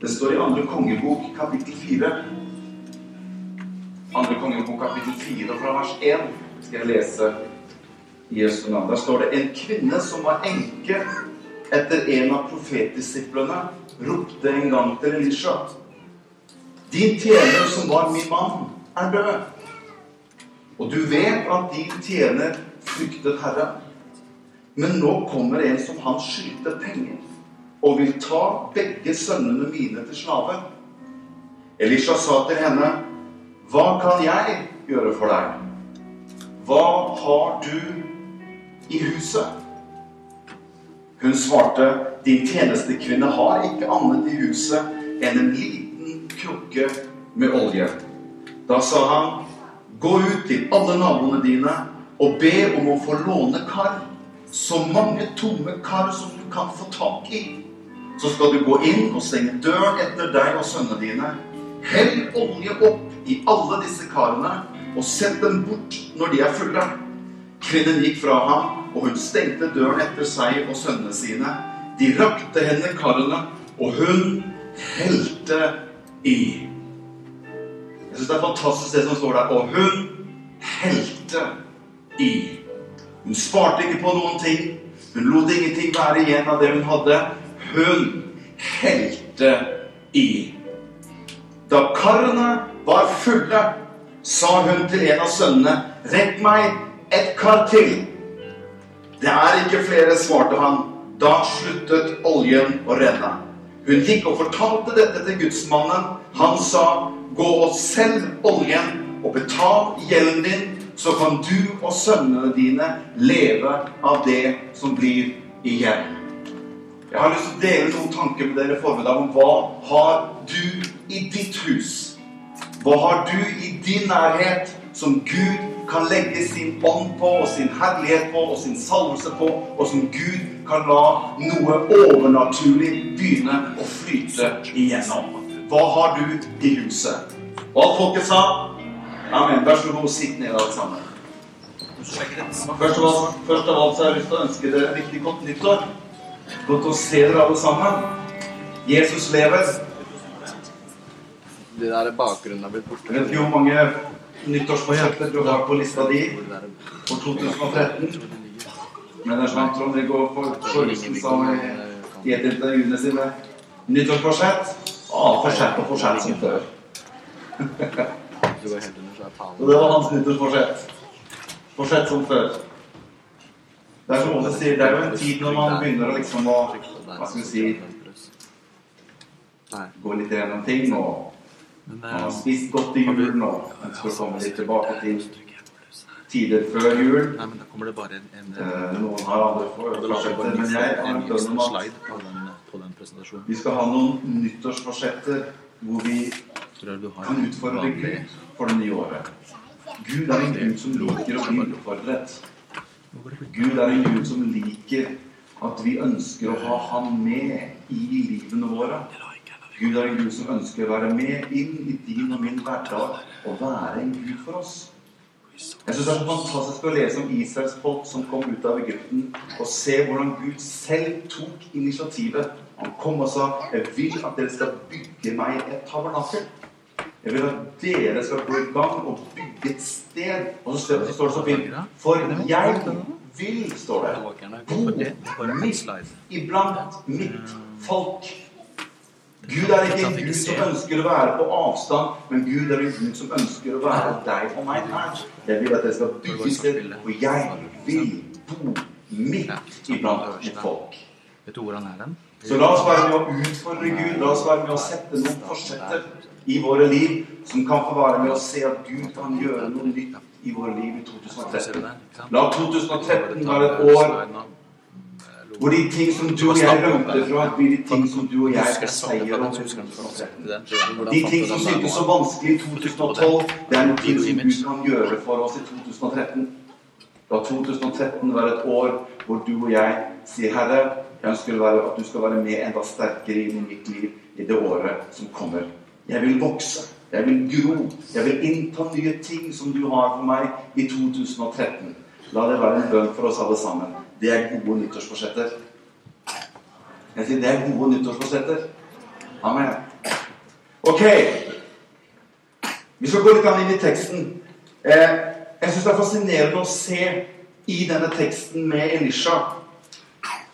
Det står i andre kongebok, kapittel 4. Andre kongebok, kapittel 4, fra vers 1 skal jeg lese i Jesu navn. Der står det en kvinne som var enke etter en av profetdisiplene, ropte en gang til Elisha. Din tjener som var min mann, er død. Og du vet at din tjener fryktet Herren. Men nå kommer en som han skyldte penger, og vil ta begge sønnene mine til slave. Elisha sa til henne, Hva kan jeg gjøre for deg? Hva har du i huset? Hun svarte, Din tjenestekvinne har ikke annet i huset enn en liten krukke med olje. Da sa han, Gå ut til alle naboene dine og be om å få låne kar. Så mange tomme kar som du kan få tak i. Så skal du gå inn og stenge døren etter deg og sønnene dine. Hell olje opp i alle disse karene og sett dem bort når de er fulle. Kvinnen gikk fra ham, og hun stengte døren etter seg og sønnene sine. De rakte henne karene, og hun helte i. Jeg syns det er fantastisk det som står der. Og hun helte i. Hun sparte ikke på noen ting. Hun lot ingenting være igjen av det hun hadde. Hun helte i. Da karene var fulle, sa hun til en av sønnene, 'Rekk meg et kar til.' 'Det er ikke flere', svarte han. Da sluttet oljen å renne. Hun gikk og fortalte dette til gudsmannen. Han sa, 'Gå og selg oljen og betal gjelden din, så kan du og sønnene dine leve av det som blir igjen.' Jeg har lyst til å dele noen tanker med dere i formiddag om hva har du i ditt hus? Hva har du i din nærhet som Gud kan legge sin ånd på, og sin herlighet på, og sin salvelse på, og som Gud kan la noe overnaturlig begynne å flyte igjennom? Hva har du i huset? Og alt folket sa Amen. Vær så god, sitt ned alle sammen. Først av alt så har jeg lyst til å ønske dere et riktig godt nyttår. Godt å se dere alle sammen. Jesus lever. De der bakgrunnen er blitt borte. Vet ikke hvor mange nyttårsforsetter du har på lista di for 2013. Men det er sant, Trond-Viggo Sjorsen sa i et intervjuene sine nyttårsforsett. Forsett og forsett som før. Du pallen. det var hans nyttårsforsett. Forsett som før. Det er sier, det er jo en tid når man begynner å liksom å Hva skal vi si gå litt gjennom ting og man har eh, spist godt i julen og ønsker å komme litt tilbake til tider før jul. Nei, men da kommer det bare en, en, Eh, Noen har andre forsetter, men jeg har en en om at vi skal ha noen nyttårsforsetter hvor vi kan utfordre Gud for det nye året. Gud er en Gud som liker å bli utfordret. Gud er en Gud som liker at vi ønsker å ha Han med i livene våre. Gud er en Gud som ønsker å være med inn i din og min hverdag og være en Gud for oss. Jeg synes Det er fantastisk å lese om Israels folk som kom ut av Egypten, og se hvordan Gud selv tok initiativet. Han kom og sa 'Jeg vil at dere skal bygge meg et tabernakel'. Jeg vil at dere skal gå i gang og bygge et sted. Og så står så står det så fint 'For jeg vil', står det. Bo midt iblant mitt folk. Gud er ikke en Gud som ønsker å være på avstand, men Gud er en Gud som ønsker å være deg og meg nær. Jeg vil at dere skal bygge et sted, og jeg vil bo midt iblant mitt folk. Vet du hvor han er den? Så la oss være med å utfordre Gud. La oss være med å sette noen forsetter i våre liv som kan få være med å se at Gud kan gjøre noe nytt i våre liv i 2013. du der? Ikke sant? La 2013 være et år hvor de ting som du og jeg rømte fra, blir de ting som du og jeg seier om. 2013. De ting som syntes så vanskelig i 2012, det er noe ting som Gud kan gjøre for oss i 2013. La 2013 være et år hvor du og jeg sier, Herre, jeg ønsker at du skal være med enda sterkere i mitt liv i det året som kommer. Jeg vil vokse. Jeg vil gro. Jeg vil innta nye ting som du har for meg i 2013. La det være en bønn for oss alle sammen. Det er gode nyttårsforsetter. Jeg sier det er gode nyttårsforsetter. Amen. Ok. Vi skal gå litt inn i teksten. Eh, jeg syns det er fascinerende å se i denne teksten med Elisha.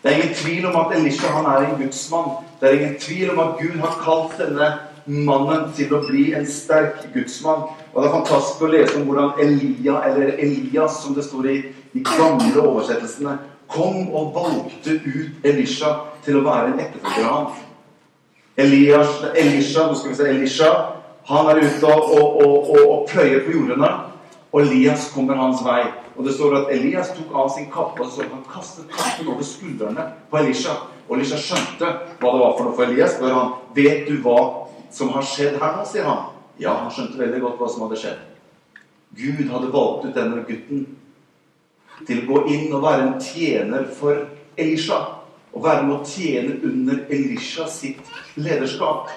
Det er ingen tvil om at Elisha han er en gudsmann. Det er ingen tvil om at Gud har kalt denne mannen til å bli en sterk gudsmann. Og Det er fantastisk å lese om hvordan Elia, eller Elias, som det står i de gamle oversettelsene, kom og valgte ut Elisha til å være en etterfølger av ham. Elias, Elisha, nå skal vi se, Elisha, han er ute og, og, og, og, pløyer på jordene. Og Elias kommer hans vei. Og det står at Elias tok av sin kappe og så han kastet kappen over skuldrene på Elisha. Og Elisha skjønte hva det var for noe for Elias. Spør han vet du hva som har skjedd her nå, sier han. Ja, han skjønte veldig godt hva som hadde skjedd. Gud hadde valgt ut denne gutten til å gå inn og være en tjener for Elisha. Og være med å tjene under Elisha sitt lederskap.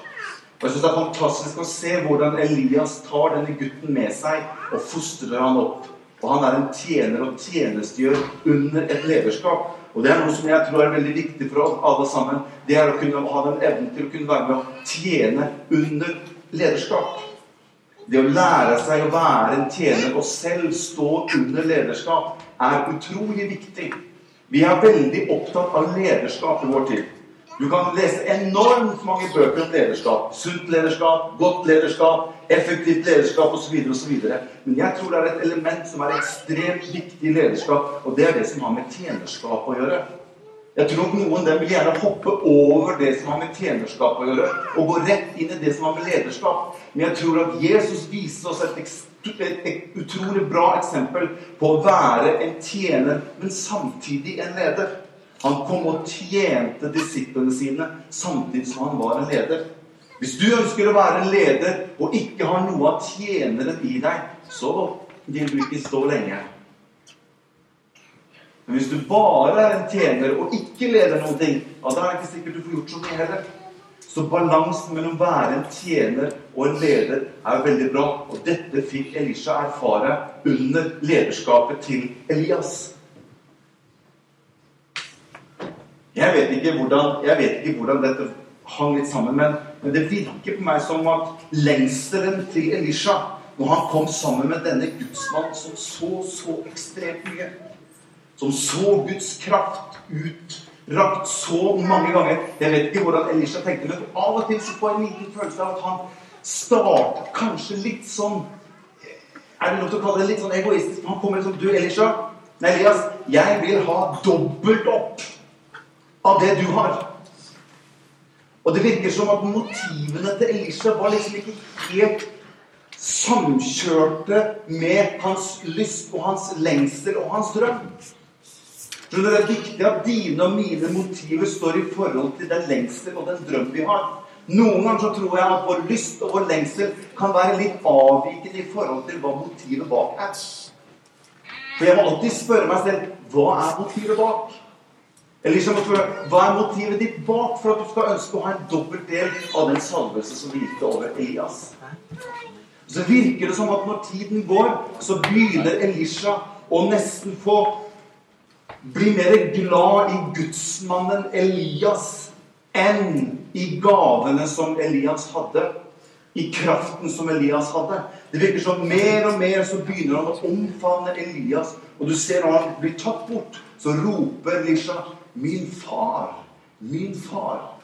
Og jeg synes Det er fantastisk å se hvordan Elias tar denne gutten med seg og fostrer han opp. Og han er en tjener og tjenestegjør under et lederskap. Og det er noe som jeg tror er veldig viktig for oss alle sammen. Det er å kunne ha den evnen til å kunne være med å tjene under lederskap. Det å lære seg å være en tjener og selv stå under lederskap er utrolig viktig. Vi er veldig opptatt av lederskap i vår tid. Du kan lese enormt mange bøker om lederskap. Sunt lederskap, godt lederskap, effektivt lederskap osv. osv. Men jeg tror det er et element som er ekstremt viktig i lederskap, og det er det som har med tjenerskap å gjøre. Jeg tror noen dem vil gjerne hoppe over det som har med tjenerskap å gjøre, og gå rett inn i det som har med lederskap. Men jeg tror at Jesus viser oss et, et utrolig bra eksempel på å være en tjener, men samtidig en leder. Han kom og tjente disiplene sine samtidig som han var en leder. Hvis du ønsker å være en leder og ikke har noe av tjeneren i deg, så vil du ikke stå lenge. Men hvis du bare er en tjener og ikke leder noen ting, ja, da er det ikke sikkert du får gjort så mye heller. Så balansen mellom å være en tjener og en leder er veldig bra. Og dette fikk Elisha erfare under lederskapet til Elias. Jeg vet ikke hvordan, vet ikke hvordan dette hang litt sammen, men, men det virker på meg som at lengselen til Elisha, når han kom sammen med denne gudsmannen som så så ekstremt mye som så Guds kraft utrakt så mange ganger. Jeg vet ikke hvordan Elisha tenkte, men av og til så får jeg en liten følelse av at han startet kanskje litt sånn Er det lov til å kalle det litt sånn egoistisk? Han kommer liksom Du, Elisha. Nei, Elias. Jeg vil ha dobbelt opp av det du har. Og det virker som at motivene til Elisha var liksom ikke helt samkjørte med hans lyst og hans lengsel og hans drøm. Så Det er viktig at dine og mine motiver står i forhold til den lengsel og den drøm vi har. Noen ganger så tror jeg at vår lyst og vår lengsel kan være litt avvikende i forhold til hva motivet bak er. For jeg må alltid spørre meg selv hva er motivet bak? Eller liksom, Hva er motivet ditt bak for at du skal ønske å ha en dobbelt del av den salvelse som hvilte over Elias? Så virker det som at når tiden går, så begynner Elisha å nesten få bli mer glad i gudsmannen Elias enn i gavene som Elias hadde. I kraften som Elias hadde. Det virker som mer og mer så begynner han å omfavne Elias. Og du ser når han blir tatt bort, så roper Elisha 'Min far, min far'.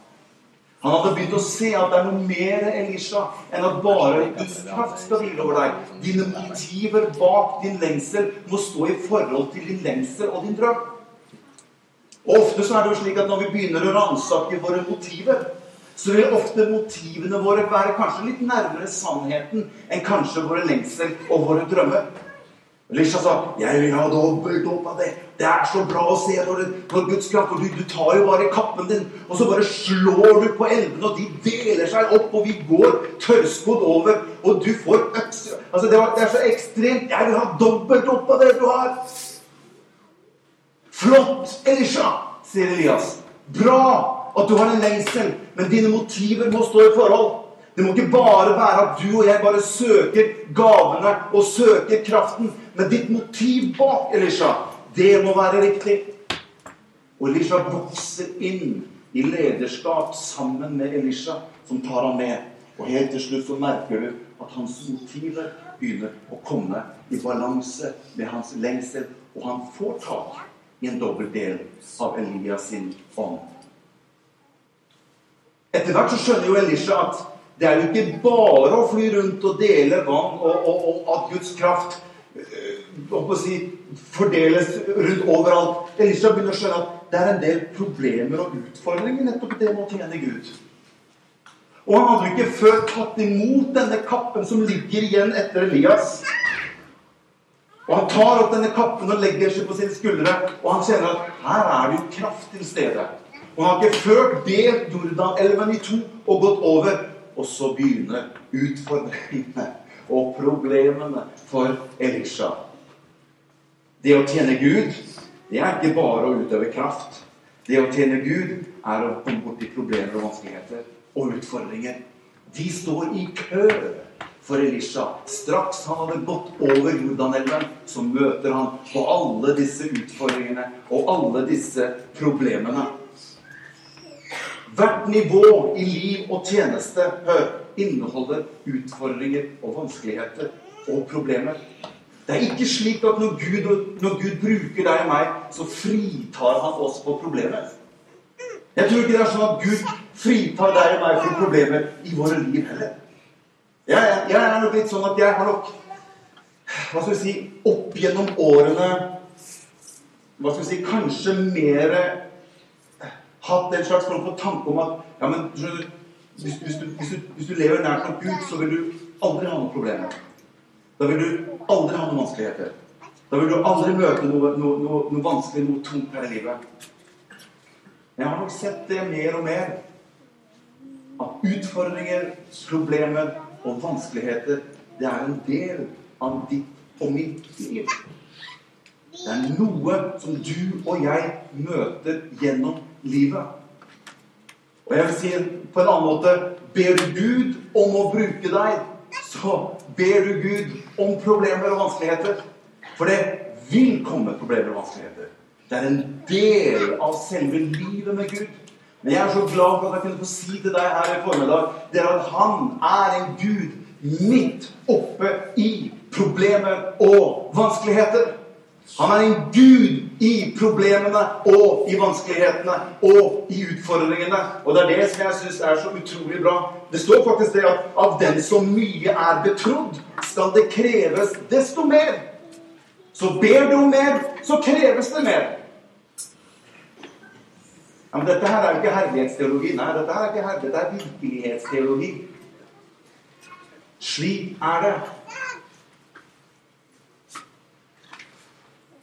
Han hadde begynt å se at det er noe mer Elisha enn at bare Guds kraft skal hvile over deg. Dine motiver bak din lengsel må stå i forhold til din lengsel og din drøm. Og Ofte så er det jo slik at når vi begynner å ransake våre motiver, så vil ofte motivene våre være kanskje litt nærmere sannheten enn kanskje våre lengsel og våre drømmer. Elisha sa 'Jeg vil ha opp av det'. Det er så bra å se når, når Guds kraft og du, du, tar jo bare kappen din, og så bare slår du på elvene, og de deler seg opp, og vi går tørrskodd over, og du får økser Altså, det, det er så ekstremt. 'Jeg vil ha dobbelt opp av det du har'. Flott, Elisha, sier Elias. Bra at du har en lengsel, men dine motiver må stå i forhold. Det må ikke bare være at du og jeg bare søker gavene og søker kraften. Men ditt motiv bak, Elisha, det må være riktig. Og Elisha vokser inn i lederskap sammen med Elisha, som tar ham med. Og helt til slutt så merker du at hans motiver begynner å komme i balanse med hans lengsel, og han får tak i en dobbel del av Elias sin ånd. Etter hvert så skjønner jo Elisha at det er jo ikke bare å fly rundt og dele vann, og, og, og at Guds kraft øh, si, fordeles rundt overalt. Elisha begynner å skjønne at det er en del problemer og utfordringer nettopp det med å tjene Gud. Og han hadde ikke før tatt imot denne kappen som ligger igjen etter Elias. Og han tar opp denne kappen og legger seg på sine skuldre, og han kjenner at her er det jo kraft til stede. Og han har ikke ført delt Jordanelven i to og gått over. Og så begynner utfordringene og problemene for Elisha. Det å tjene Gud, det er ikke bare å utøve kraft. Det å tjene Gud er å komme borti problemer og vanskeligheter og utfordringer. De står i kø for Elisha. Straks han hadde gått over Jordanelven, så møter han på alle disse utfordringene og alle disse problemene. Hvert nivå i liv og tjeneste hør, inneholder utfordringer og vanskeligheter og problemer. Det er ikke slik at når Gud, når Gud bruker deg og meg, så fritar han oss for problemer. Jeg tror ikke det er sånn at Gud fritar deg og meg for problemer i våre liv heller. Jeg, jeg er nok litt sånn at jeg har nok hva skal vi si, opp gjennom årene hva skal vi si, kanskje mer hatt en slags form for tanke om at ja, men, hvis, hvis, du, hvis, du, hvis, du, lever nært nok Gud, så vil du aldri ha noen problemer. Da vil du aldri ha noen vanskeligheter. Da vil du aldri møte noe, noe, noe, noe vanskelig, noe tungt her i livet. Jeg har nok sett det mer og mer. At utfordringer, problemer og vanskeligheter, det er en del av ditt og mitt liv. Det er noe som du og jeg møter gjennom livet. Og jeg vil si på en annen måte Ber Gud om å bruke deg, så ber du Gud om problemer og vanskeligheter. For det vil komme problemer og vanskeligheter. Det er en del av selve livet med Gud. Men jeg er så glad for at jeg kunne få si til deg her i formiddag det er at han er en Gud midt oppe i problemer og vanskeligheter. Han er en gud i problemene og i vanskelighetene og i utfordringene. Og det er det som jeg syns er så utrolig bra. Det står faktisk det at av den som mye er betrodd, skal det kreves desto mer. Så ber du om mer, så kreves det mer. Ja, men dette her er jo ikke herlighetsteologi. Nei, dette her er ikke herlighet, det er virkelighetsteologi. Slik er det.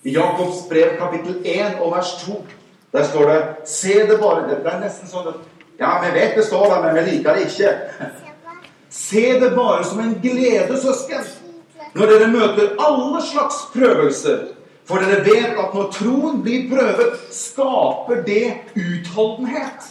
I Jakobs brev kapittel 1 og vers 2 der står det Se det bare Det er nesten sånn at Ja, vi vet det står der, men vi liker det ikke. Se det bare som en glede, søsken, når dere møter alle slags prøvelser. For dere vet at når troen blir prøvet, skaper det utholdenhet.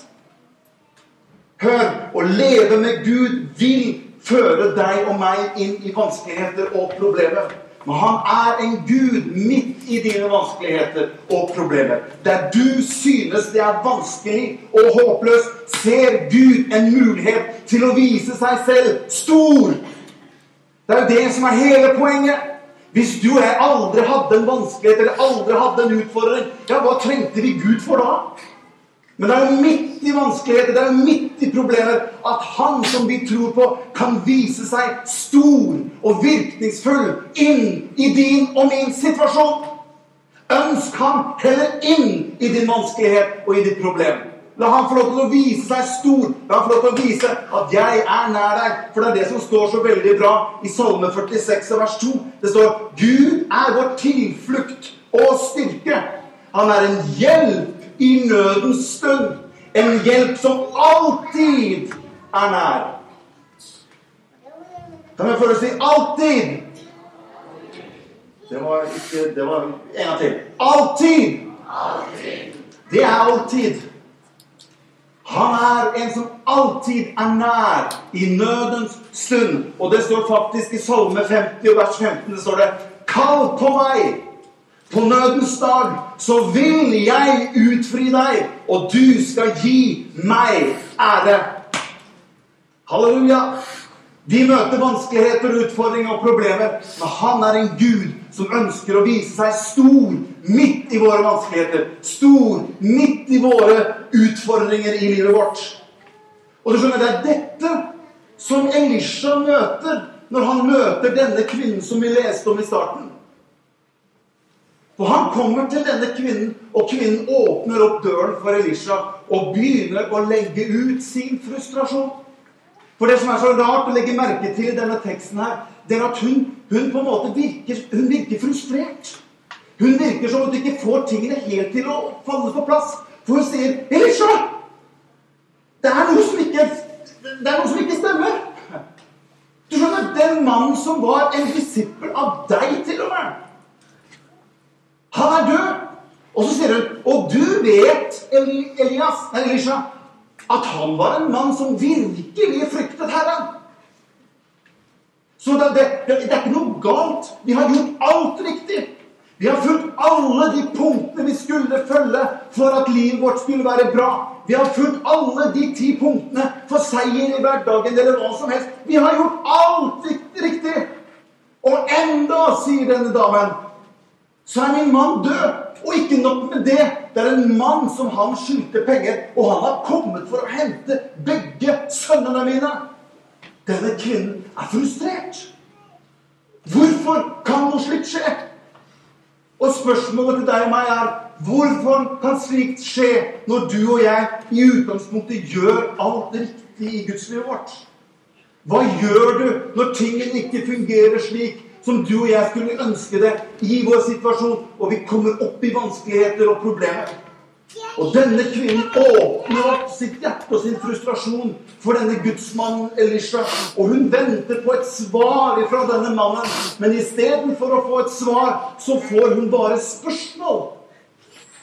Hør, å leve med Gud vil føre deg og meg inn i vanskeligheter og problemer. Men han er en gud midt i dine vanskeligheter og problemer. Der du synes det er vanskelig og håpløst, ser Gud en mulighet til å vise seg selv stor. Det er jo det som er hele poenget. Hvis du og jeg aldri hadde en vanskelighet eller aldri hadde en utfordring, ja, hva trengte vi Gud for da? Men det er jo midt i vanskeligheter, det er jo midt i problemer, at han som vi tror på, kan vise seg stor og virkningsfull inn i din og min situasjon. Ønsk ham heller inn i din vanskelighet og i ditt problem. La han få lov til å vise seg stor. La han få lov til å vise at 'jeg er nær deg'. For det er det som står så veldig bra i Salme 46 vers 2. Det står 'Gud er vår tilflukt og styrke'. Han er en hjelp i nødens stund. En hjelp som alltid er nær. Kan jeg få si 'alltid'? Det var ikke Det var en gang til. Alltid! Det er alltid. Han er en som alltid er nær i nødens stund. Og det står faktisk i Salme 50 vers 15 det står det Kall på meg På nødens dag så vil jeg utfri deg, og du skal gi meg ære. Halleluja. Vi møter vanskeligheter, utfordringer og problemer, men han er en Gud som ønsker å vise seg stor midt i våre vanskeligheter. Stor midt i våre utfordringer i livet vårt. Og du skjønner, det er dette som Elisha møter når han møter denne kvinnen som vi leste om i starten. For han kommer til denne kvinnen, og kvinnen åpner opp døren for Elisha og begynner å legge ut sin frustrasjon. For det som er så rart å legge merke til i denne teksten, her, det er at hun, hun på en måte virker, hun virker frustrert. Hun virker som at hun ikke får tingene helt til å falle på plass. For hun sier 'Elisha! Det er noe som ikke, det er noe som ikke stemmer.' Du skjønner, Den mannen som var en disippel av deg, til og med han er død. Og så sier hun Og du vet, Elias, Elisha, at han var en mann som virkelig fryktet Herren. Så det, det, det, er ikke noe galt. Vi har gjort alt riktig. Vi har fulgt alle de punktene vi skulle følge for at livet vårt skulle være bra. Vi har fulgt alle de ti punktene for seier i hverdagen eller hva som helst. Vi har gjort alt riktig. Og enda, sier denne damen, så er min mann død. Og ikke nok med det. Det er en mann som han skyldte penger, og han har kommet for å hente begge sønnene mine. Denne kvinnen er frustrert. Hvorfor kan noe slikt skje? Og spørsmålet til deg og meg er hvorfor kan slikt skje når du og jeg i utgangspunktet gjør alt riktig i gudslivet vårt? Hva gjør du når tingene ikke fungerer slik som du og jeg skulle ønske det i vår situasjon, og vi kommer opp i vanskeligheter og problemer. Og denne kvinnen åpner opp sitt hjerte og sin frustrasjon for denne gudsmannen Elisha. Og hun venter på et svar fra denne mannen. Men istedenfor å få et svar, så får hun bare spørsmål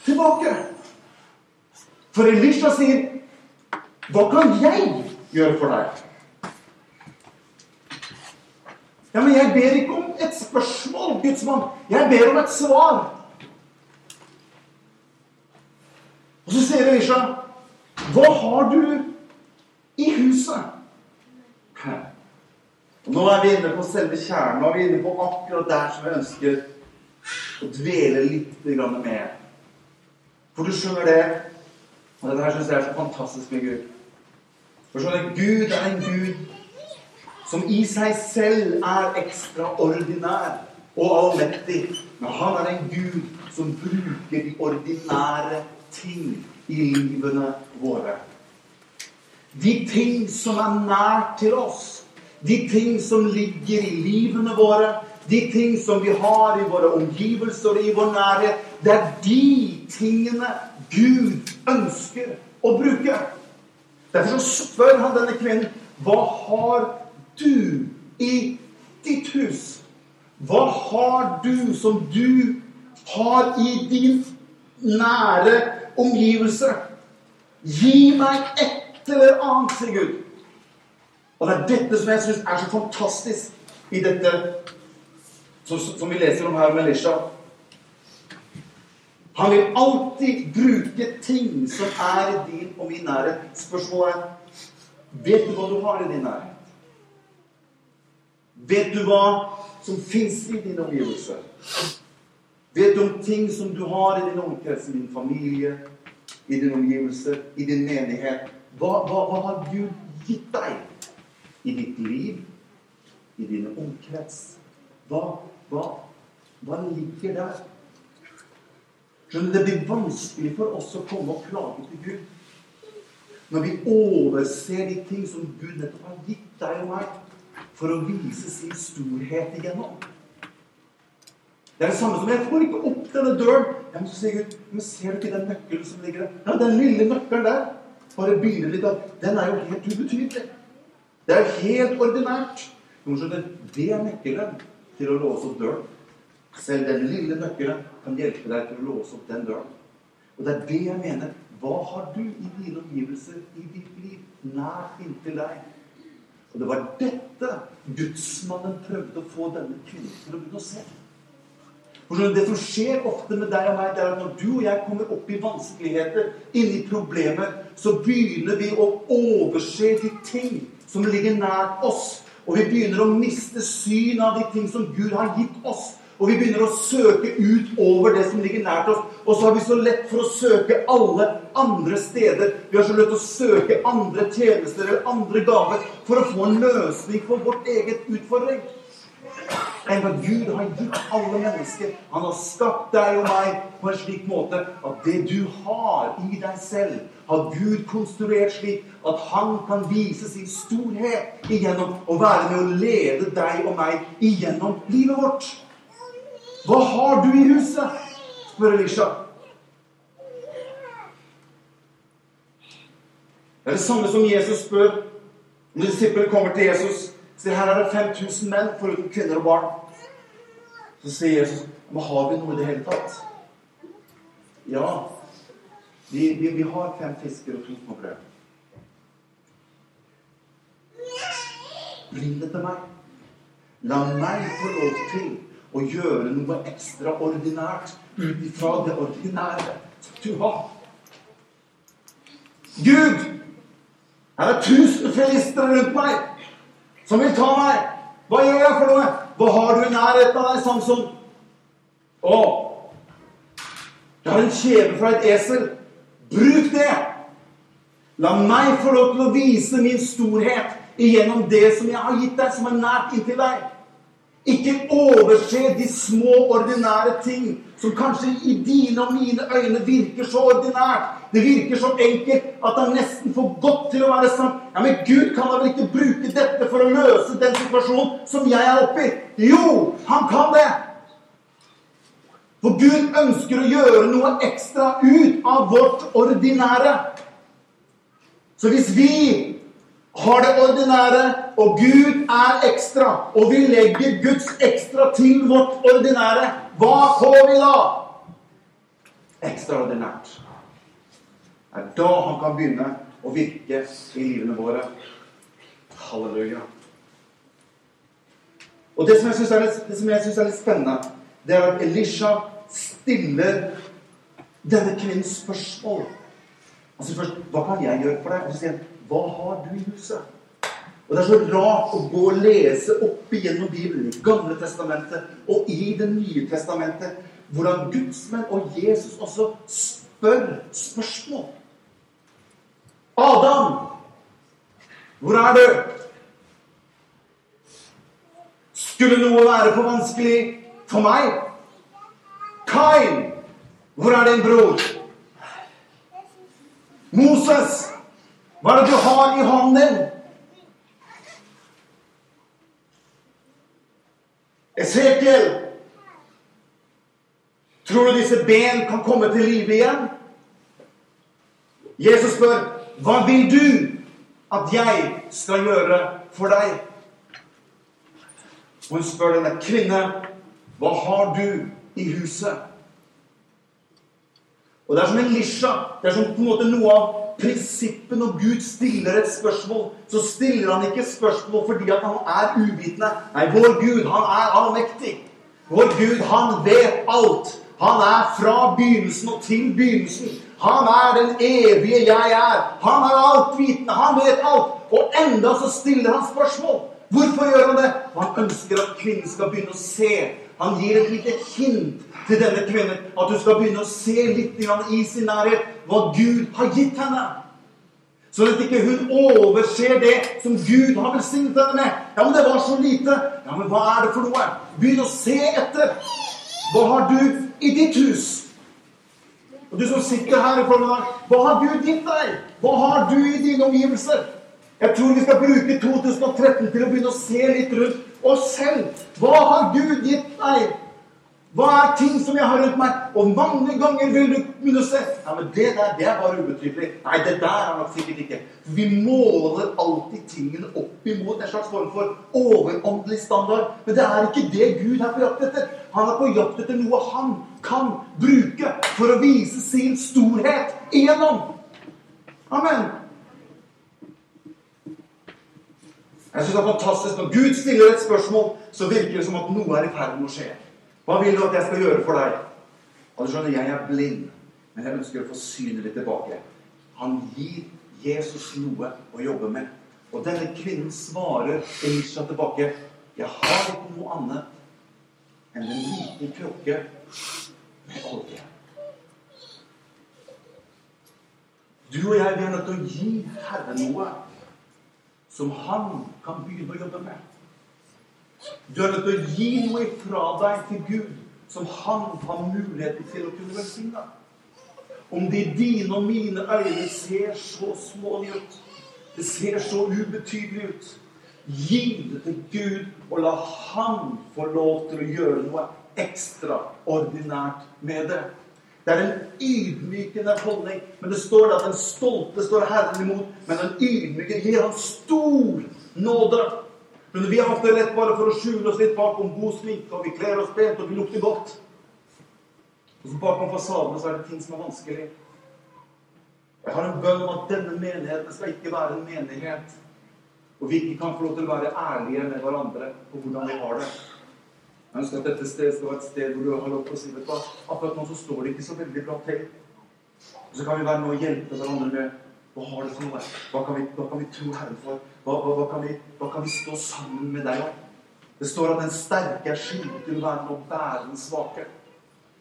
tilbake. For Elisha sier, 'Hva kan jeg gjøre for deg?' Ja, men jeg ber ikke om et spørsmål, Guds mann. Jeg ber om et svar. Og så sier Elisha, 'Hva har du i huset?' Og nå er vi inne på selve kjernen. Er vi inne på akkurat der som jeg ønsker å dvele litt med. For du skjønner det Og dette her syns jeg er så fantastisk med Gud. For skjønner, Gud er en Gud som i seg selv er ekstraordinær og allmektig. Men han er en Gud som bruker de ordinære ting i livene våre. De ting som er nær til oss, de ting som ligger i livene våre, de ting som vi har i våre omgivelser og i vår nærhet, det er de tingene Gud ønsker å bruke. Derfor spør han denne kvinnen hva har du i ditt hus? Hva har du som du har i din nære omgivelse? Gi meg et eller annet, sier Gud. Og det er dette som jeg syns er så fantastisk i dette som, som vi leser om her med Elisha. Han vil alltid bruke ting som er i din og min nærhet. Spørsmålet er Vet du hva du har i din nærhet? Vet du hva som fins i din omgivelse? Vet du om ting som du har i din omkrets, i din familie, i din omgivelse, i din menighet? Hva, hva, hva har Gud gitt deg i ditt liv, i din omkrets? Hva, hva, hva ligger der? Skjønner, Det blir vanskelig for oss å komme og klage til Gud. Når vi overser de ting som Gud nettopp har gitt deg og meg for å vise sin storhet igjennom. Det er det samme som jeg får ikke opp denne døren. Jeg men si Gud, men ser du ikke den nøkkelen som ligger der? Ja, den lille nøkkelen der. Bare begynner litt av Den er jo helt ubetydelig. Det er jo helt ordinært. Du må skjønne, Det er nøkkelen til å låse opp døren. Selv den lille nøkkelen kan hjelpe deg til å låse opp den døren. Og det er det jeg mener. Hva har du i dine omgivelser, i ditt liv, nær inntil deg? Og det var dette gudsmannen prøvde å få denne kvinnen til å begynne å se. Det som skjer ofte med deg og meg, det er at når du og jeg kommer opp i vanskeligheter, inn i problemer, så begynner vi å overse de ting som ligger nær oss. Og vi begynner å miste syn av de ting som Gud har gitt oss. Og vi begynner å søke ut over det som ligger nært oss. Og så har vi så lett for å søke alle andre steder. Vi har så lett å søke andre tjenester eller andre gaver for å få en løsning på vårt eget utfordring. Enn at Gud har gitt alle mennesker. Han har skapt deg og meg på en slik måte at det du har i deg selv, har Gud konstruert slik at han kan vise sin storhet igjennom å være med å lede deg og meg igjennom livet vårt. Hva har du i huset? spør Elisha. Det er det samme som Jesus spør når disippelen kommer til Jesus. Se, her er det 5000 menn foruten kvinner og barn. Så sier Jesus men har vi noe i det hele tatt? Ja, vi, vi, vi har fem fisker og to små brød. Bring det til meg. La meg få lov til å gjøre noe ekstraordinært ut ifra det ordinære du har. Gud, her er tusen filister rundt meg som vil ta meg. Hva gjør jeg for noe? Hva har du i nærheten av deg, Samson? Å, jeg har en kjeve fra et esel. Bruk det! La meg få lov til å vise min storhet igjennom det som jeg har gitt deg, som er nært inntil deg. Ikke overse de små, ordinære ting som kanskje i dine og mine øyne virker så ordinært. Det virker så enkelt at det er nesten for godt til å være sant. Ja, Men Gud kan da vel ikke bruke dette for å løse den situasjonen som jeg er oppe i? Jo, han kan det! For Gud ønsker å gjøre noe ekstra ut av vårt ordinære. Så hvis vi har det ordinære, og Gud er ekstra, og vi legger Guds ekstra til vårt ordinære, hva får vi da? Ekstraordinært. Det er da han kan begynne å virke i livene våre. Halleluja. Og det som jeg syns er, er litt spennende, det er at Elisha stiller denne kvinnen spørsmål. Sier først 'Hva kan jeg gjøre for deg?' Og så sier han 'Hva har du i huset?' Og Det er så rart å gå og lese opp igjennom Bibelen, i Gamle testamentet og i Det nye testamentet, hvordan gudsmenn og Jesus også spør spørsmål. Adam, hvor er du? Skulle noe være for vanskelig for meg? Kain, hvor er din bror? Moses, hva er det du har i hånden din? Esekiel, tror du disse ben kan komme til live igjen? Jesus spør, hva vil du at jeg skal gjøre for deg? Hun spør denne kvinne, hva har du i huset? Og det er som en lisja. Det er som på en måte noe av prinsippet når Gud stiller et spørsmål. Så stiller han ikke spørsmål fordi at han er uvitende. Nei, vår Gud, han er allmektig. Vår Gud, han vet alt. Han er fra begynnelsen og til begynnelsen. Han er den evige jeg er. Han er altvitende. Han vet alt. Og enda så stiller han spørsmål. Hvorfor gjør han det? Han ønsker at kvinnen skal begynne å se. Han gir et lite hint til denne kvinnen. At hun skal begynne å se litt i sin nærhet hva Gud har gitt henne. Så at ikke hun overser det som Gud har velsignet henne med. Ja, men det var så lite. Ja, men hva er det for noe? Begynn å se etter. Hva har du i ditt hus? Og du som sitter her i formiddag, hva har Gud gitt deg? Hva har du i dine omgivelser? Jeg tror vi skal bruke 2013 til å begynne å se litt rundt oss selv. Hva har Gud gitt deg? Hva er ting som jeg har rundt meg? Og mange ganger vil du å se Ja, men det der, det er bare ubetydelig. Nei, det der er nok sikkert ikke. Vi måler alltid tingene opp imot en slags form for overåndelig standard. Men det er ikke det Gud er på jakt etter. Han er på jakt etter noe han kan bruke for å vise sin storhet igjennom. Amen. Jeg synes det er fantastisk Når Gud stiller et spørsmål, så virker det som at noe er i ferd med å skje. Hva vil du at jeg skal gjøre for deg? Og du skjønner, jeg er blind, men jeg ønsker å få synet litt tilbake. Han gir Jesus noe å jobbe med. Og denne kvinnen svarer Elisha tilbake. Jeg har ikke noe annet enn en liten krukke med olje. Du og jeg vi er nødt til å gi Herren noe som han kan begynne å jobbe med. Du er nødt til å gi noe ifra deg til Gud som han har muligheten til å kunne velsigne. Om det i dine og mine øyne ser så smålig ut, det ser så ubetydelig ut, gi det til Gud og la Han få lov til å gjøre noe ekstraordinært med det. Det er en ydmykende holdning. Men det står at den stolte står Herren imot, men den ydmyke gir han stor nåde. Men vi har ofte lett bare for å skjule oss litt bakom god sminke, og vi kler oss pent, og vi lukter godt. Og så bakom fasadene så er det ting som er vanskelig. Jeg har en bønn om at denne menigheten skal ikke være en menighet og vi ikke kan få lov til å være ærlige med hverandre på hvordan vi har det. Jeg ønsker at dette stedet skal være et sted hvor du har lov til å si vet du hva, Akkurat nå så står det ikke så veldig bra til. Og så kan vi være med og hjelpe hverandre med hva har det for noe? Hva kan vi, hva kan vi tro Herren for? Hva, hva, hva, kan vi, hva, kan vi, stå sammen med deg om? Det står at den sterke er skyldig til å være med å bære den svake.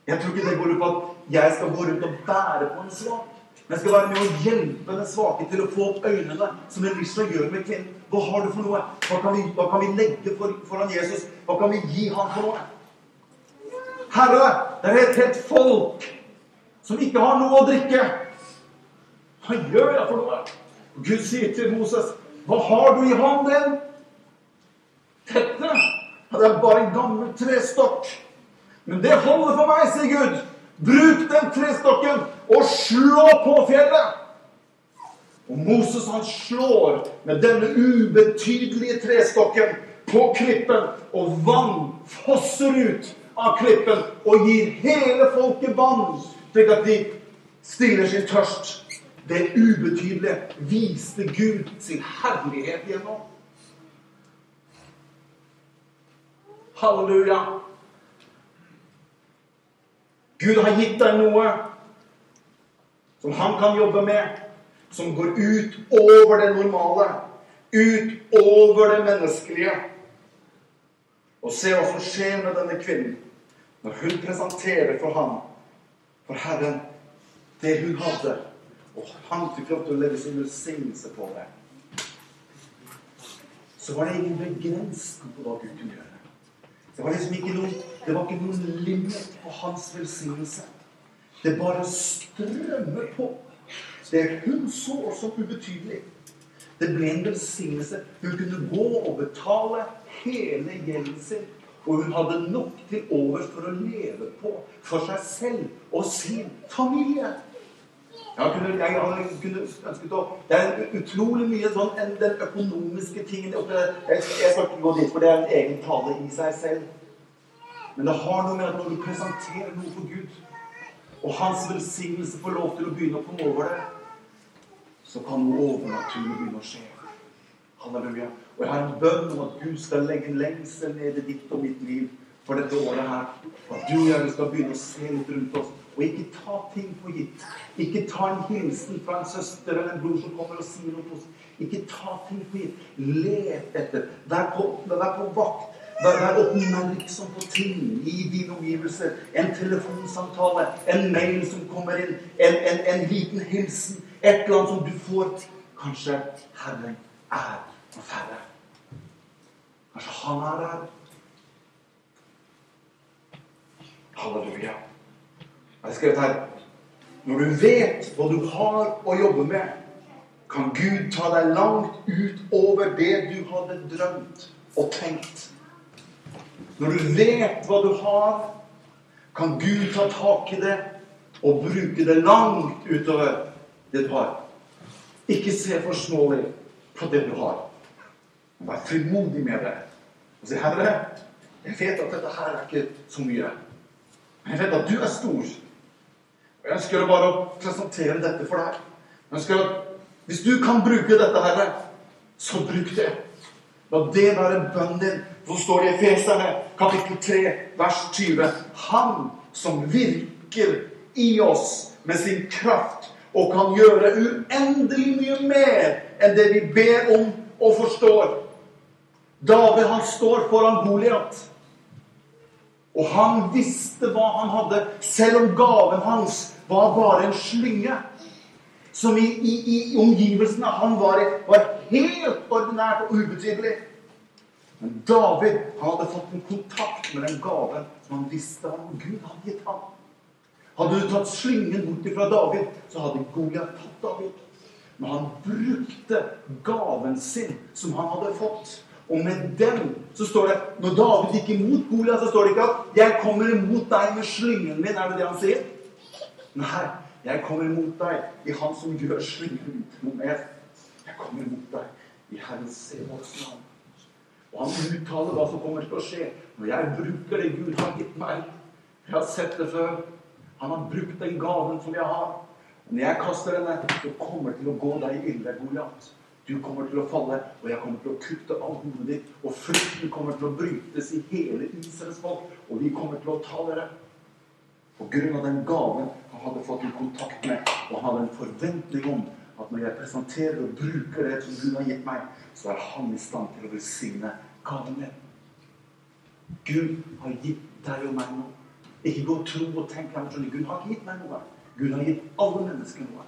Jeg tror ikke det går ut på at jeg skal gå rundt og bære på en svak. Men jeg skal være med å hjelpe den svake til å få opp øynene, som Elisha gjør med kvinnen. Hva har du for noe? Hva kan vi, hva kan vi legge for, foran Jesus? Hva kan vi gi ham for noe? Herre, det er et helt folk som ikke har noe å drikke. Hva gjør jeg for noe? Gud sier til Moses, hva har du i hånden din? Dette det er bare en gammel trestokk. Men det holder for meg, sier Gud. Bruk den trestokken og slå på fjellet. Og Moses han slår med denne ubetydelige trestokken på klippen, og vann fosser ut av klippen og gir hele folket vann, slik at de stiller sin tørst. Det ubetydelige viste Gud sin herlighet gjennom. Halleluja. Gud har gitt deg noe som han kan jobbe med som går ut over det normale, ut over det menneskelige. Og se hva som skjer med denne kvinnen når hun presenterer for ham, for Herren, det hun hadde. Og han fikk lov til å leve sin velsignelse på det. Så var det ingen begrensning på hva Gud kunne gjøre. Det var liksom ikke noe, det var ikke noen limit på hans velsignelse. Det bare strømmer på. Det hun så også ubetydelig. Det ble en velsignelse. Hun kunne gå og betale hele gjelden sin. Og hun hadde nok til overs for å leve på for seg selv og sin familie. Jeg kunne, jeg kunne ønsket å Det er utrolig mye sånn enn den økonomiske tingen Jeg, jeg skal ikke gå dit, for det er en egen tale i seg selv. Men det har noe med at når du presenterer noe for Gud, og hans velsignelse får lov til å begynne å komme over det så kan noe overnaturlig begynne å skje. Halleluja. Og jeg har en bønn om at Gud skal legge en lengsel ned i ditt og mitt liv for dette året her. Og at du og jeg skal begynne å se litt rundt oss. Og ikke ta ting for gitt. Ikke ta en hilsen fra en søster eller en bror som kommer og sier noe positivt. Ikke ta ting for gitt. Let etter. Vær på, vær på vakt. Vær, oppmerksom på ting i dine omgivelser. En telefonsamtale, en mail som kommer inn, en, en, en liten hilsen. Et eller annet som du får. Kanskje Herren er hos Herre. Kanskje Han er der. Halleluja. Jeg har skrevet her Når du vet hva du har å jobbe med, kan Gud ta deg langt utover det du hadde drømt og tenkt. Når du vet hva du har, kan Gud ta tak i det og bruke det langt utover det du har. Ikke se for smålig på det du har. Vær frimodig med det. Og si, 'Herre, jeg vet at dette her er ikke så mye.' Men jeg vet at du er stor. Og jeg ønsker bare å presentere dette for deg. Jeg ønsker at hvis du kan bruke dette, Herre, så bruk det. La det være bønnen din. Så står det i Feserne, kapittel 3, vers 20. Han som virker i oss med sin kraft og kan gjøre uendelig mye mer enn det vi ber om og forstår. David han står foran Goliat. Og han visste hva han hadde, selv om gaven hans var bare en slynge. Som i, i, i omgivelsene han var i, var helt ordinært og ubetydelig. Men David hadde fått en kontakt med den gaven som han visste han Gud hadde gitt ham. Hadde du tatt slyngen bort fra David, så hadde Goliat tatt David. Men han brukte gaven sin, som han hadde fått. Og med den så står det Når David gikk imot Goliat, så står det ikke at 'Jeg kommer imot deg med slyngen min'. Er det det han sier? Nei. Jeg kommer imot deg i Han som gjør slyngen til noe mer. Kommer mot deg i Herren Sebaots navn. Og han uttaler hva som kommer til å skje når jeg bruker det Gud har gitt meg. Jeg har sett det før. Han har brukt den gaven som jeg har. Og når jeg kaster denne, så kommer det til å gå deg ille, Goliat. Du kommer til å falle, og jeg kommer til å kutte av hodet ditt. Og frykten kommer til å brytes i hele Israels folk, og vi kommer til å ta dere. På grunn av den gaven han hadde fått i kontakt med, og han hadde en forventning om at når jeg presenterer og bruker det som Gud har gitt meg, så er han i stand til å velsigne gaven min. Gud har gitt deg og meg noe. Ikke gå og tro og tenk Gud har ikke gitt meg noe. Gud har gitt alle mennesker noe.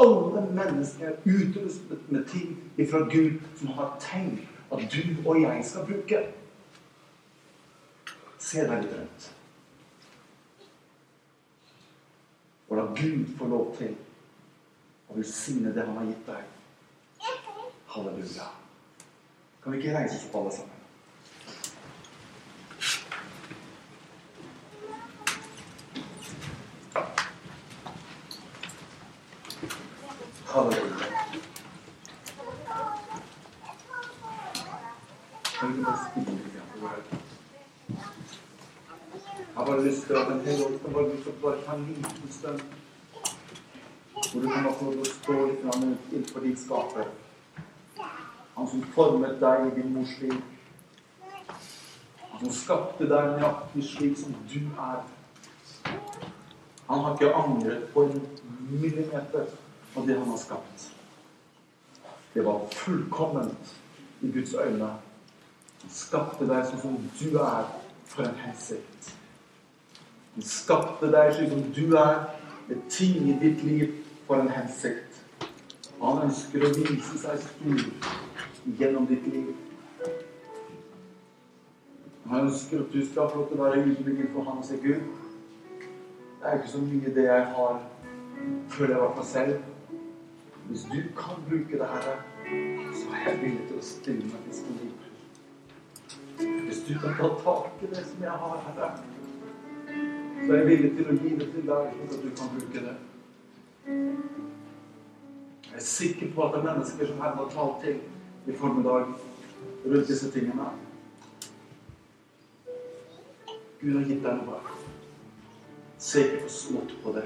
Alle mennesker er utrustet med ting ifra Gud som har tenkt at du og jeg skal bruke. Se deg litt rundt. Og la Gud få lov til å velsigne det han har gitt deg. Halleluja. Kan vi ikke reise oss opp, alle sammen? Halleluja. Kan vi bare spille litt? Jeg har bare lyst til at Den hellige ånd skal bare ta en liten stund hvor du kan å stå litt innenfor ditt skaper. Han som formet deg i din mors liv. Han som skapte deg nøyaktig slik som du er. Han har ikke angret på en millimeter av det han har skapt. Det var fullkomment i Guds øyne. Han skapte deg sånn som du er, for en hensikt. Han skapte deg slik som du er, med ting i ditt liv for en hensikt. Han ønsker å vise seg stor gjennom ditt liv. Han ønsker at du skal få lov til å være ydmyk for ham og si Gud, det er ikke så mye det jeg har, føler jeg var for selv. Hvis du kan bruke det, her, så er jeg villig til å stille meg disponibel. Hvis du kan ta tak i det som jeg har, Herre, så er jeg villig til å gi det til deg, slik at du kan bruke det. Jeg er sikker på at det er mennesker som Herren har talt til i formiddag rundt disse tingene. Gud har gitt deg noe. Se ikke for smått på det.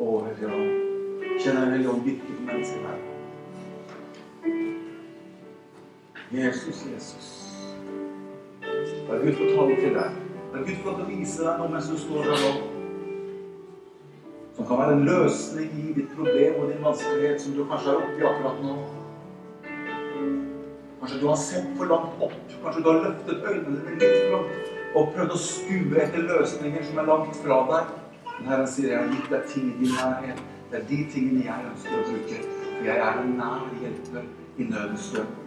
Å, Herre. Kjenner jeg veldig Ånd virke for mennesker her. Jesus, Jesus. La Gud få tale til deg. La Gud få vise deg noe mens du står der nå. Som kan være en løsning i ditt problem og din vanskelighet som du kanskje er oppi akkurat nå. Kanskje du har sett for langt opp. Kanskje du har løftet øynene dine litt for langt og prøvd å skue etter løsninger som er langt fra deg. Men Herren sier, 'Jeg har gitt deg ting i din nærhet'. Det er de tingene jeg ønsker å bruke. For jeg er en nær hjelper i nødens stund.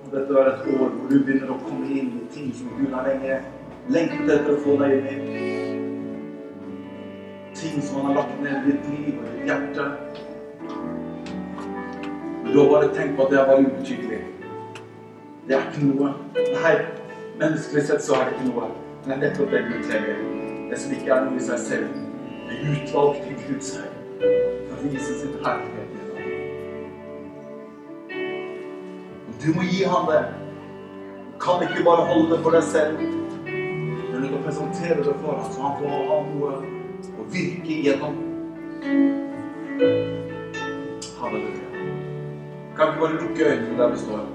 La dette er et år hvor du begynner å komme inn i ting som Gud har lenge lengtet etter å få deg inn i. Ting som han har lagt ned i ditt liv og ditt hjerte. Du har bare tenkt på at det er bare ubetydelig. Det er ikke noe. Nei, menneskelig sett så er det ikke noe. Men det er nettopp det Gud trenger. Det som ikke er noe i seg selv. Det er utvalgt i Gud selv. For å vise sin herlighet Du må gi ham det. Du kan ikke bare holde det for deg selv. Du nødt til å presentere det for ham, så han får ha noe å virke igjennom. Halleluja. Kan vi bare lukke øynene der vi står?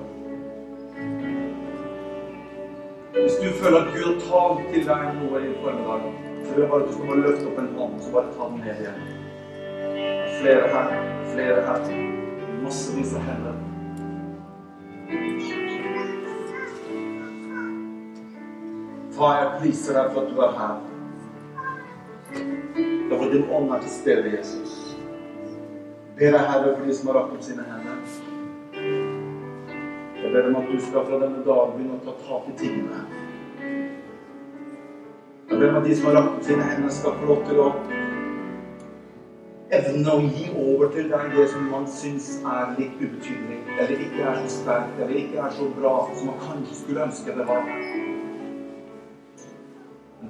Hvis du føler at Gud har talt til deg noe i formiddag, så vil jeg bare at du skal bare løfte opp en hånd, så bare ta den ned igjen. Flere her, flere her. Massevis av hender. Far, jeg priser deg for at du er her. For at din ånd er til stede, Jesus. Ber deg, Herre, for de som har rakt opp sine hender. Jeg ber om at du skal fra denne dagen begynne å ta tak i tingene. Jeg ber om at de som har rakt opp sine hender, skal få lov til å evne å gi over til deg det som man syns er litt ubetydelig, eller ikke er så sterkt, eller ikke er så bra som man kanskje skulle ønske det var.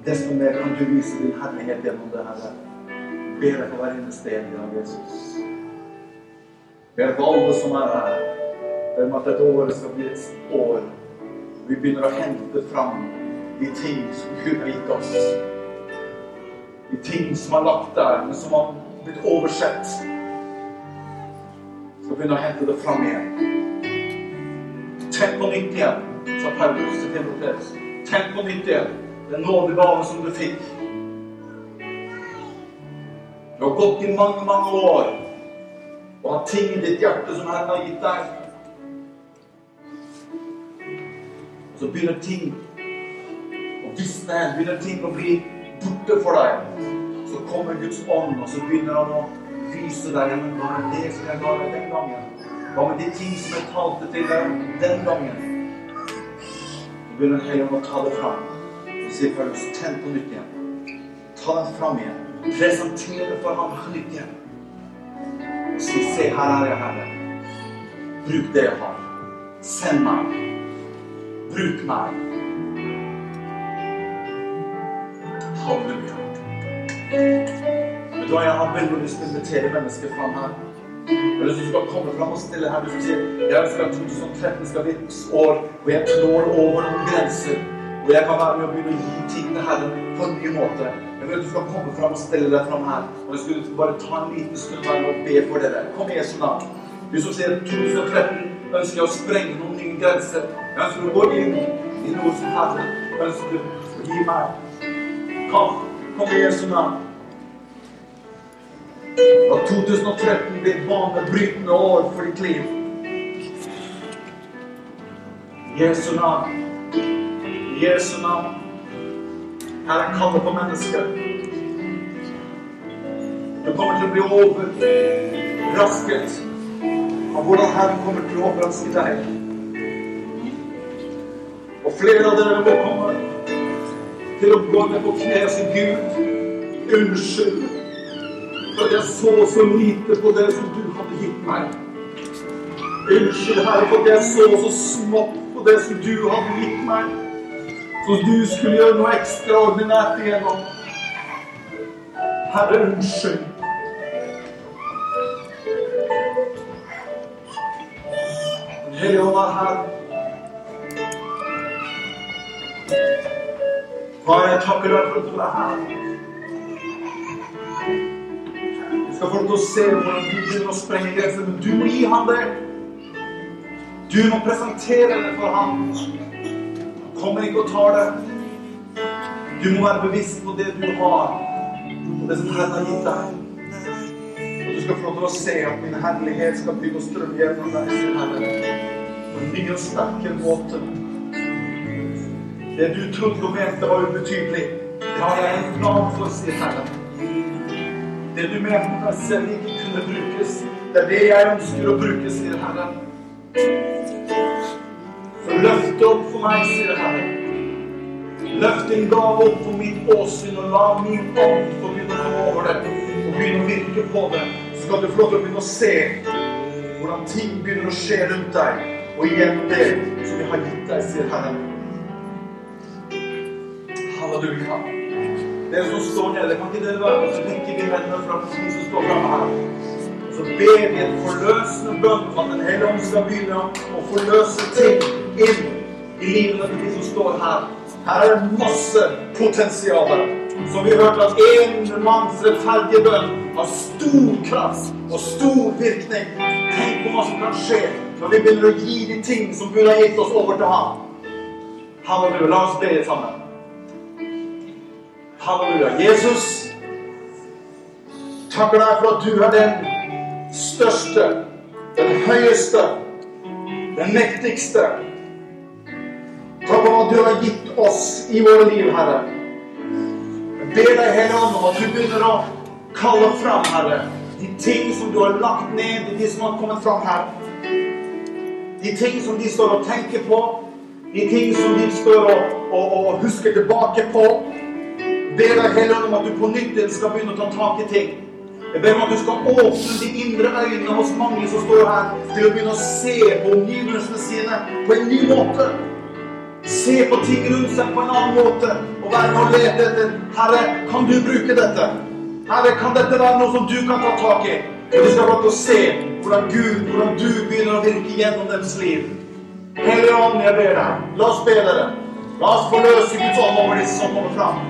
Desto mer kan du vise din herlighet gjennom det, Herre. Ber deg for hver eneste en i dag, Jesus. Ber for alle som er her. Ber om at dette året skal bli et år vi begynner å hente fram de ting som Gud har gitt oss. De ting som er lagt der, men som har blitt oversett. Skal begynne å hente det fram igjen. Tenk på nytt igjen, sa Paulus til Timoteus. Tenk på nytt igjen den nådegave som du fikk. Du har gått i mange, mange år og har ting i ditt hjerte som Herren har gitt deg. Så begynner ting å visne, begynner ting å bli borte for deg. Så kommer Guds ånd, og så begynner han å vise deg men hva er det som jeg ga deg den gangen? Hva med de ting som jeg talte til deg den gangen? Så begynner Den å ta det fram. Sier Paulus, tenn på nytt igjen. Ta den fram igjen. Presentere det for ham på nytt igjen. Og si, se, her er jeg, Herre. Bruk det jeg har. Send meg. Bruk meg. Halleluja. Vet du hva, jeg har veldig lyst til å invitere mennesker fram her. Jeg Eller at du skal komme fram og stille her, du skal si jeg ønsker at 2013 skal bli et år hvor jeg klår over noen grenser. Hvor jeg kan være med å begynne å gi ting til Herren på en ny måte. Jeg at du skal komme fram og stille deg fram her. Og jeg skulle bare ta en liten stund her og be for dere. Kom i Jesu navn. Du som sier 2013 ønsker jeg å sprenge noen nye grenser. Jeg ønsker å gå inn i noe som Herren ønsker å gi meg. Kom. Kom i Jesu navn. At 2013 blir et banebrytende år for ditt liv. Jesu navn. Jesu navn. Herren kaller på mennesker. Du kommer til å bli overrasket av hvordan Herren kommer til å overraske deg. Og flere av dere må komme til å gå ned på kne og si Gud, unnskyld for jeg så så lite på det som du hadde gitt meg. Unnskyld, Herre, for jeg så så smått på det som du hadde gitt meg. Så du skulle gjøre noe ekstraordinært igjennom. Herre, unnskyld. Hellige ånd er her. Far, jeg takker deg for at du er her. Du skal få lov til å se hvordan Gud begynner å sprenge grenser, men du må gi ham det. Du må presentere det for ham. Kommer ikke og tar det. Du må være bevisst på det du har, og det som Herren har gitt deg. Og du skal få lov til å se at min herlighet skal begynne å strømme gjennom deg, sier Herren. På en ny og sterkere måte. Det du trodde og mente var ubetydelig, det har jeg en plan for, sier Herren. Det du mente selv ikke kunne brukes, det er det jeg ønsker å bruke, sier Herren. Løft det opp for meg, sier Herren. Løft din gave opp for mitt åsyn, og la min ånd få begynne å komme over det. og begynne å virke på det, så skal du få lov til å begynne å se hvordan ting begynner å skje rundt deg. Og igjen det som jeg har gitt deg, sier Herren. Halleluja. Dere som står nede, kan ikke dere være med? Så rekker vi hendene fram som står framme her. Så ber vi en forløsende bønn om at Den hellige ånd skal begynne å forløse ting inn i livene til de som står her. Her er det masse potensial. Som vi hørte at én manns rettferdige bønn har stor kraft og stor virkning. Tenk på hva som kan skje når vi begynner å gi de ting som Gud har gitt oss, over til ham. Halleluja. La oss be sammen. Halleluja. Jesus, takker deg for at du er den største, den høyeste, den mektigste. Takk for at du har gitt oss i våre liv, Herre. Jeg ber deg, Hellige Ånd, om at du begynner å kalle fram, Herre, de ting som du har lagt ned de som har kommet fram her. De ting som de står og tenker på, de ting som de står og, og, og husker tilbake på. Jeg ber deg, Hellige Ånd, om at du på nytt skal begynne å ta tak i ting. Jeg ber om at du skal åpne de indre øynene hos mange som står her, til å begynne å se på omgivelsene sine på en ny måte. Se på ting rundt seg på en annen måte og være med å lete etter Herre, kan du bruke dette? Herre, kan dette være noe som du kan ta tak i? Og vi skal få se hvordan Gud, hvordan du begynner å virke gjennom deres liv. Hellige Ånd, jeg ber deg, la oss be dere. La oss forløse Guds ånd over disse som kommer fram.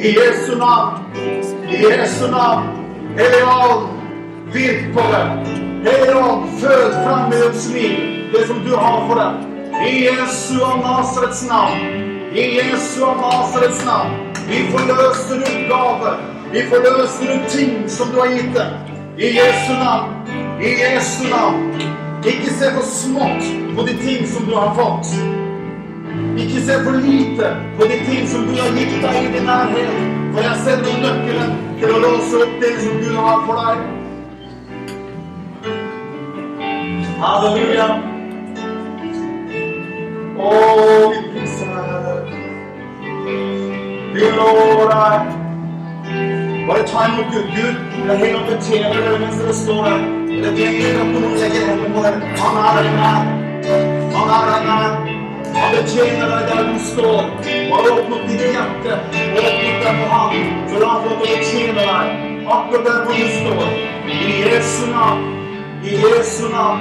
I Jesu navn. I Jesu navn. Hellige Ånd, virk på dem. Hellige Ånd, fød fram i deres liv det som du har for dem. I Jesu og Nasarets navn. I Jesu og Nasarets navn. Vi forløser ut gaver. Vi forløser ut ting som du har gitt dem. I Jesu navn. I Jesu navn. Ikke se for smått på de ting som du har fått. Ikke se for lite på de ting som du har gitt deg i din nærhet. For jeg sender til å låse opp det som Gud har for deg. Halleluja. Å, vi priser deg, Herre. Vi lover deg. Bare ta imot Gud. Gud, jeg helt opp betjener dere mens dere står der. Dere trenger at noen legger hendene på dere. Han er der inne. Han er der nær. Han betjener deg der du står. og har opp ditt hjerte. og åpnet deg for ham. La han få lov å betjene deg. Akkurat der hvor du står. I Jesu navn. I Jesu navn.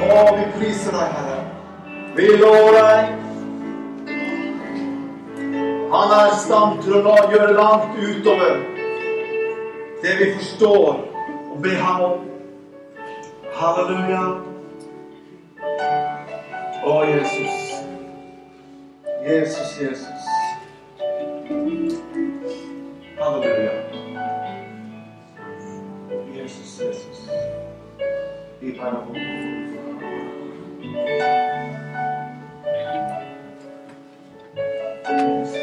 Å, vi priser deg, Herre. Vi lover deg. Han er i stand til å gjøre langt utover det vi forstår, og be ham om. Halleluja. Oh, Jesus, Jesus, Jesus! Halleluja. Jesus, Jesus, I Pana Bogu. Jezus.